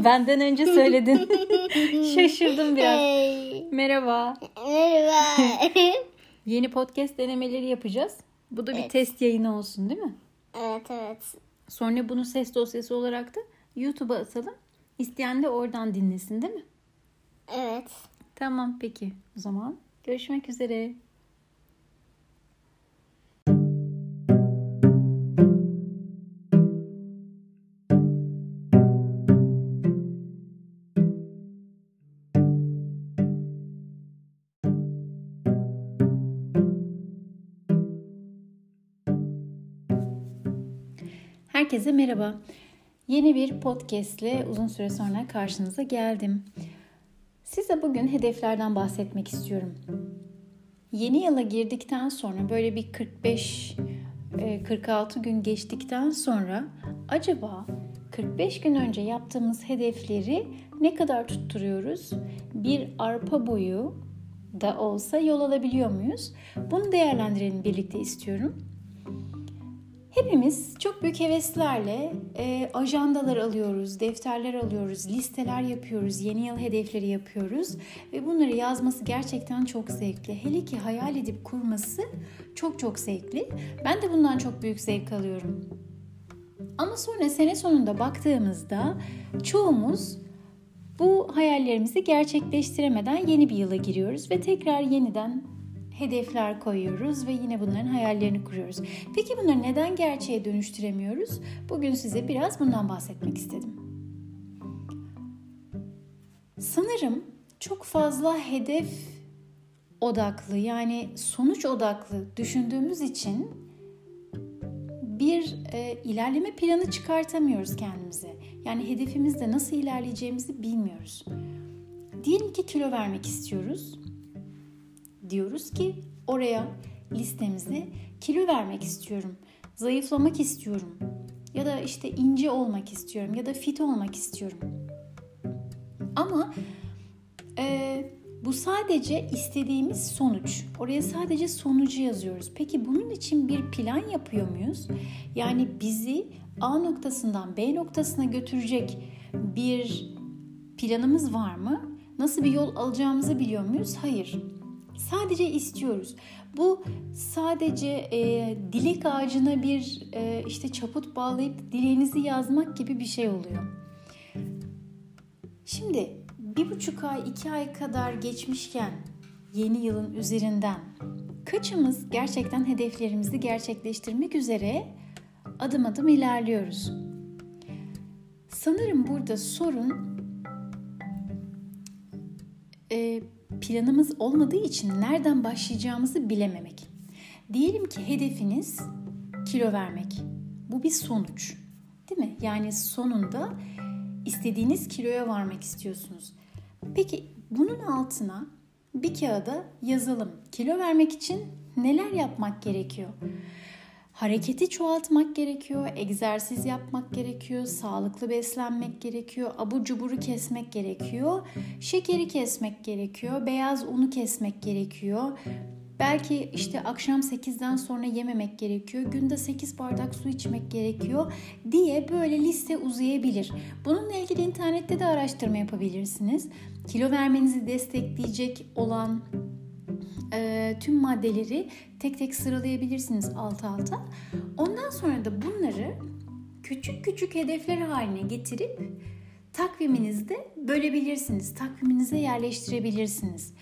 Benden önce söyledin. Şaşırdım biraz. Merhaba. Merhaba. Yeni podcast denemeleri yapacağız. Bu da bir Evet. test yayını olsun değil mi? evet evet. Sonra bunu ses dosyası olarak da YouTube'a atalım. İsteyen de oradan dinlesin değil mi? Evet. Tamam peki. O zaman görüşmek üzere. Herkese merhaba. Yeni bir podcast ile uzun süre sonra karşınıza geldim. Size bugün hedeflerden bahsetmek istiyorum. Yeni yıla girdikten sonra böyle bir 45 e, 46 gün geçtikten sonra acaba 45 gün önce yaptığımız hedefleri ne kadar tutturuyoruz? Bir arpa boyu da olsa yol alabiliyor muyuz? Bunu değerlendirelim birlikte istiyorum. Hepimiz çok büyük heveslerle e, ajandalar alıyoruz, defterler alıyoruz, listeler yapıyoruz, yeni yıl hedefleri yapıyoruz ve bunları yazması gerçekten çok zevkli. Hele ki hayal edip kurması çok çok zevkli. Ben de bundan çok büyük zevk alıyorum. Ama sonra sene sonunda baktığımızda çoğumuz bu hayallerimizi gerçekleştiremeden yeni bir yıla giriyoruz ve tekrar yeniden hedefler koyuyoruz ve yine bunların hayallerini kuruyoruz. Peki bunları neden gerçeğe dönüştüremiyoruz? Bugün size biraz bundan bahsetmek istedim. Sanırım çok fazla hedef odaklı yani sonuç odaklı düşündüğümüz için bir e, ilerleme planı çıkartamıyoruz kendimize. Yani hedefimizde nasıl ilerleyeceğimizi bilmiyoruz. Diyelim ki kilo vermek istiyoruz diyoruz ki oraya listemize kilo vermek istiyorum, zayıflamak istiyorum ya da işte ince olmak istiyorum ya da fit olmak istiyorum. Ama e, bu sadece istediğimiz sonuç. Oraya sadece sonucu yazıyoruz. Peki bunun için bir plan yapıyor muyuz? Yani bizi A noktasından B noktasına götürecek bir planımız var mı? Nasıl bir yol alacağımızı biliyor muyuz? Hayır. Sadece istiyoruz. Bu sadece e, dilek ağacına bir e, işte çaput bağlayıp dileğinizi yazmak gibi bir şey oluyor. Şimdi bir buçuk ay, iki ay kadar geçmişken yeni yılın üzerinden kaçımız gerçekten hedeflerimizi gerçekleştirmek üzere adım adım ilerliyoruz? Sanırım burada sorun e, planımız olmadığı için nereden başlayacağımızı bilememek. Diyelim ki hedefiniz kilo vermek. Bu bir sonuç. Değil mi? Yani sonunda istediğiniz kiloya varmak istiyorsunuz. Peki bunun altına bir kağıda yazalım. Kilo vermek için neler yapmak gerekiyor? Hareketi çoğaltmak gerekiyor, egzersiz yapmak gerekiyor, sağlıklı beslenmek gerekiyor, abur cuburu kesmek gerekiyor, şekeri kesmek gerekiyor, beyaz unu kesmek gerekiyor. Belki işte akşam 8'den sonra yememek gerekiyor, günde 8 bardak su içmek gerekiyor diye böyle liste uzayabilir. Bununla ilgili internette de araştırma yapabilirsiniz. Kilo vermenizi destekleyecek olan tüm maddeleri tek tek sıralayabilirsiniz alt alta. Ondan sonra da bunları küçük küçük hedefler haline getirip takviminizde bölebilirsiniz. Takviminize yerleştirebilirsiniz.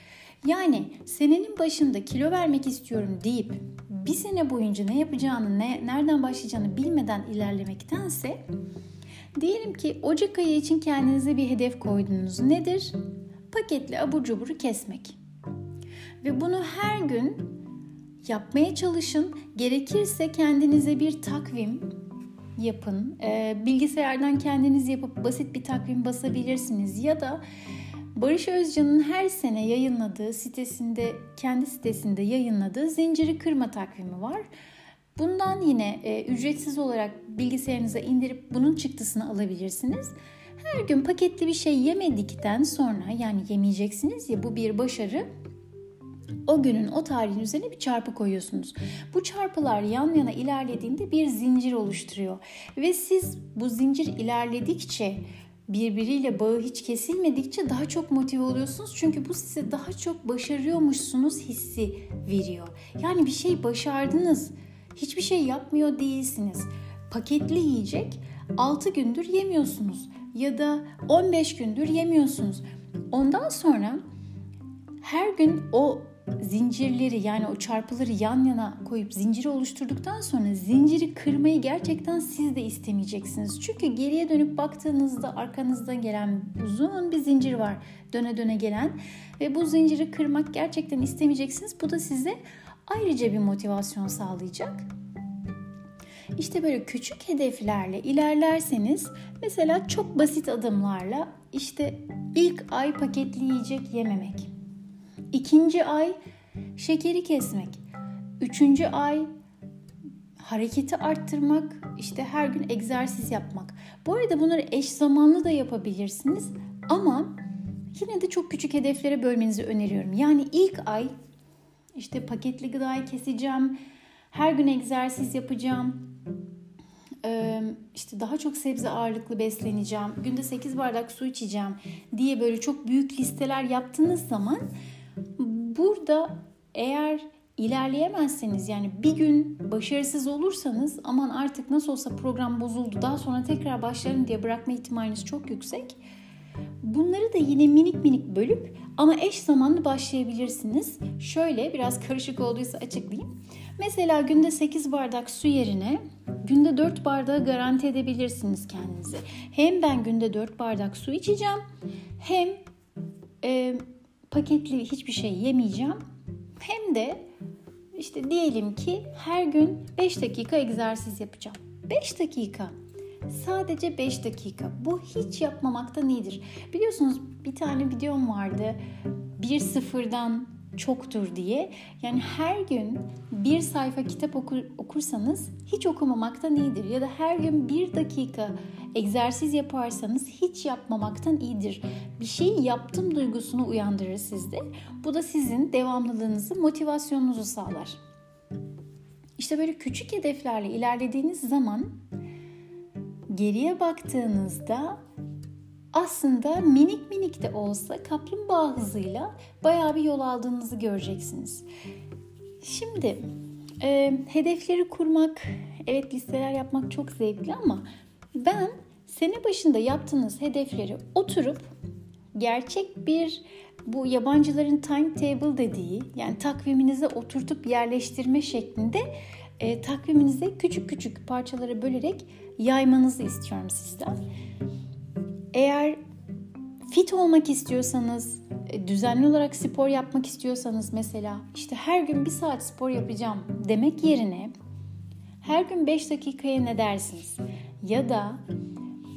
Yani senenin başında kilo vermek istiyorum deyip bir sene boyunca ne yapacağını, ne, nereden başlayacağını bilmeden ilerlemektense diyelim ki Ocak ayı için kendinize bir hedef koydunuz. Nedir? Paketli abur cuburu kesmek. Ve bunu her gün yapmaya çalışın. Gerekirse kendinize bir takvim yapın. Ee, bilgisayardan kendiniz yapıp basit bir takvim basabilirsiniz. Ya da Barış Özcan'ın her sene yayınladığı sitesinde, kendi sitesinde yayınladığı zinciri kırma takvimi var. Bundan yine e, ücretsiz olarak bilgisayarınıza indirip bunun çıktısını alabilirsiniz. Her gün paketli bir şey yemedikten sonra yani yemeyeceksiniz ya bu bir başarı o günün o tarihin üzerine bir çarpı koyuyorsunuz. Bu çarpılar yan yana ilerlediğinde bir zincir oluşturuyor. Ve siz bu zincir ilerledikçe birbiriyle bağı hiç kesilmedikçe daha çok motive oluyorsunuz. Çünkü bu size daha çok başarıyormuşsunuz hissi veriyor. Yani bir şey başardınız. Hiçbir şey yapmıyor değilsiniz. Paketli yiyecek 6 gündür yemiyorsunuz ya da 15 gündür yemiyorsunuz. Ondan sonra her gün o zincirleri yani o çarpıları yan yana koyup zinciri oluşturduktan sonra zinciri kırmayı gerçekten siz de istemeyeceksiniz. Çünkü geriye dönüp baktığınızda arkanızdan gelen uzun bir zincir var döne döne gelen ve bu zinciri kırmak gerçekten istemeyeceksiniz. Bu da size ayrıca bir motivasyon sağlayacak. İşte böyle küçük hedeflerle ilerlerseniz mesela çok basit adımlarla işte ilk ay paketli yiyecek yememek İkinci ay şekeri kesmek. Üçüncü ay hareketi arttırmak, işte her gün egzersiz yapmak. Bu arada bunları eş zamanlı da yapabilirsiniz ama yine de çok küçük hedeflere bölmenizi öneriyorum. Yani ilk ay işte paketli gıdayı keseceğim, her gün egzersiz yapacağım, işte daha çok sebze ağırlıklı besleneceğim, günde 8 bardak su içeceğim diye böyle çok büyük listeler yaptığınız zaman Burada eğer ilerleyemezseniz yani bir gün başarısız olursanız aman artık nasıl olsa program bozuldu daha sonra tekrar başlarım diye bırakma ihtimaliniz çok yüksek. Bunları da yine minik minik bölüp ama eş zamanlı başlayabilirsiniz. Şöyle biraz karışık olduysa açıklayayım. Mesela günde 8 bardak su yerine günde 4 bardağı garanti edebilirsiniz kendinize. Hem ben günde 4 bardak su içeceğim hem e, paketli hiçbir şey yemeyeceğim. Hem de işte diyelim ki her gün 5 dakika egzersiz yapacağım. 5 dakika. Sadece 5 dakika. Bu hiç yapmamaktan iyidir. Biliyorsunuz bir tane videom vardı. Bir sıfırdan çoktur diye. Yani her gün bir sayfa kitap okur, okursanız hiç okumamaktan iyidir. Ya da her gün bir dakika egzersiz yaparsanız hiç yapmamaktan iyidir. Bir şeyi yaptım duygusunu uyandırır sizde. Bu da sizin devamlılığınızı, motivasyonunuzu sağlar. İşte böyle küçük hedeflerle ilerlediğiniz zaman geriye baktığınızda aslında minik minik de olsa kaplumbağa hızıyla bayağı bir yol aldığınızı göreceksiniz. Şimdi e, hedefleri kurmak, evet listeler yapmak çok zevkli ama ben sene başında yaptığınız hedefleri oturup gerçek bir bu yabancıların timetable dediği yani takviminize oturtup yerleştirme şeklinde e, takviminize küçük küçük parçalara bölerek yaymanızı istiyorum sizden. Eğer fit olmak istiyorsanız, e, düzenli olarak spor yapmak istiyorsanız mesela işte her gün bir saat spor yapacağım demek yerine her gün 5 dakikaya ne dersiniz? Ya da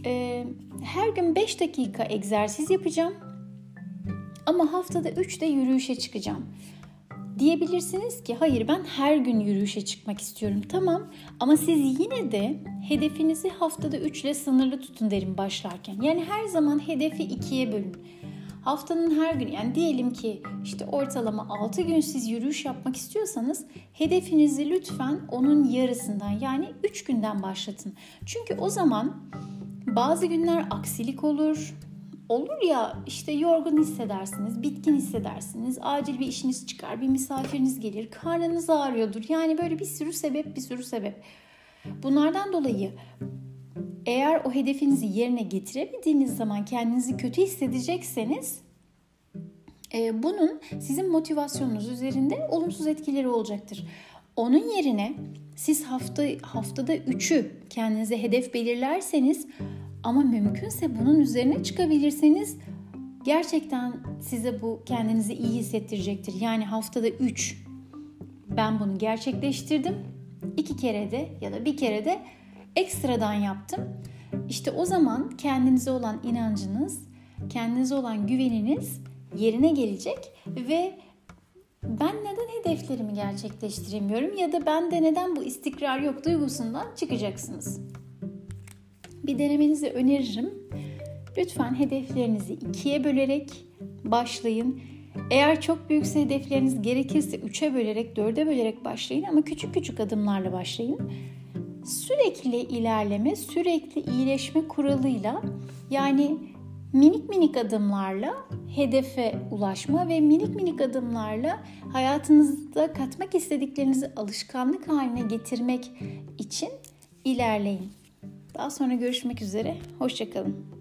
e, her gün 5 dakika egzersiz yapacağım ama haftada 3 de yürüyüşe çıkacağım. Diyebilirsiniz ki hayır ben her gün yürüyüşe çıkmak istiyorum. Tamam ama siz yine de hedefinizi haftada 3 ile sınırlı tutun derim başlarken. Yani her zaman hedefi ikiye bölün. Haftanın her günü yani diyelim ki işte ortalama 6 gün siz yürüyüş yapmak istiyorsanız hedefinizi lütfen onun yarısından yani 3 günden başlatın. Çünkü o zaman bazı günler aksilik olur, olur ya işte yorgun hissedersiniz, bitkin hissedersiniz, acil bir işiniz çıkar, bir misafiriniz gelir, karnınız ağrıyordur. Yani böyle bir sürü sebep, bir sürü sebep. Bunlardan dolayı eğer o hedefinizi yerine getiremediğiniz zaman kendinizi kötü hissedecekseniz e, bunun sizin motivasyonunuz üzerinde olumsuz etkileri olacaktır. Onun yerine siz hafta haftada 3'ü kendinize hedef belirlerseniz ama mümkünse bunun üzerine çıkabilirseniz gerçekten size bu kendinizi iyi hissettirecektir. Yani haftada 3 ben bunu gerçekleştirdim. iki kere de ya da bir kere de ekstradan yaptım. İşte o zaman kendinize olan inancınız, kendinize olan güveniniz yerine gelecek ve ben neden hedeflerimi gerçekleştiremiyorum ya da bende neden bu istikrar yok duygusundan çıkacaksınız bir denemenizi öneririm. Lütfen hedeflerinizi ikiye bölerek başlayın. Eğer çok büyükse hedefleriniz gerekirse üçe bölerek, dörde bölerek başlayın ama küçük küçük adımlarla başlayın. Sürekli ilerleme, sürekli iyileşme kuralıyla yani minik minik adımlarla hedefe ulaşma ve minik minik adımlarla hayatınızda katmak istediklerinizi alışkanlık haline getirmek için ilerleyin. Daha sonra görüşmek üzere. Hoşçakalın.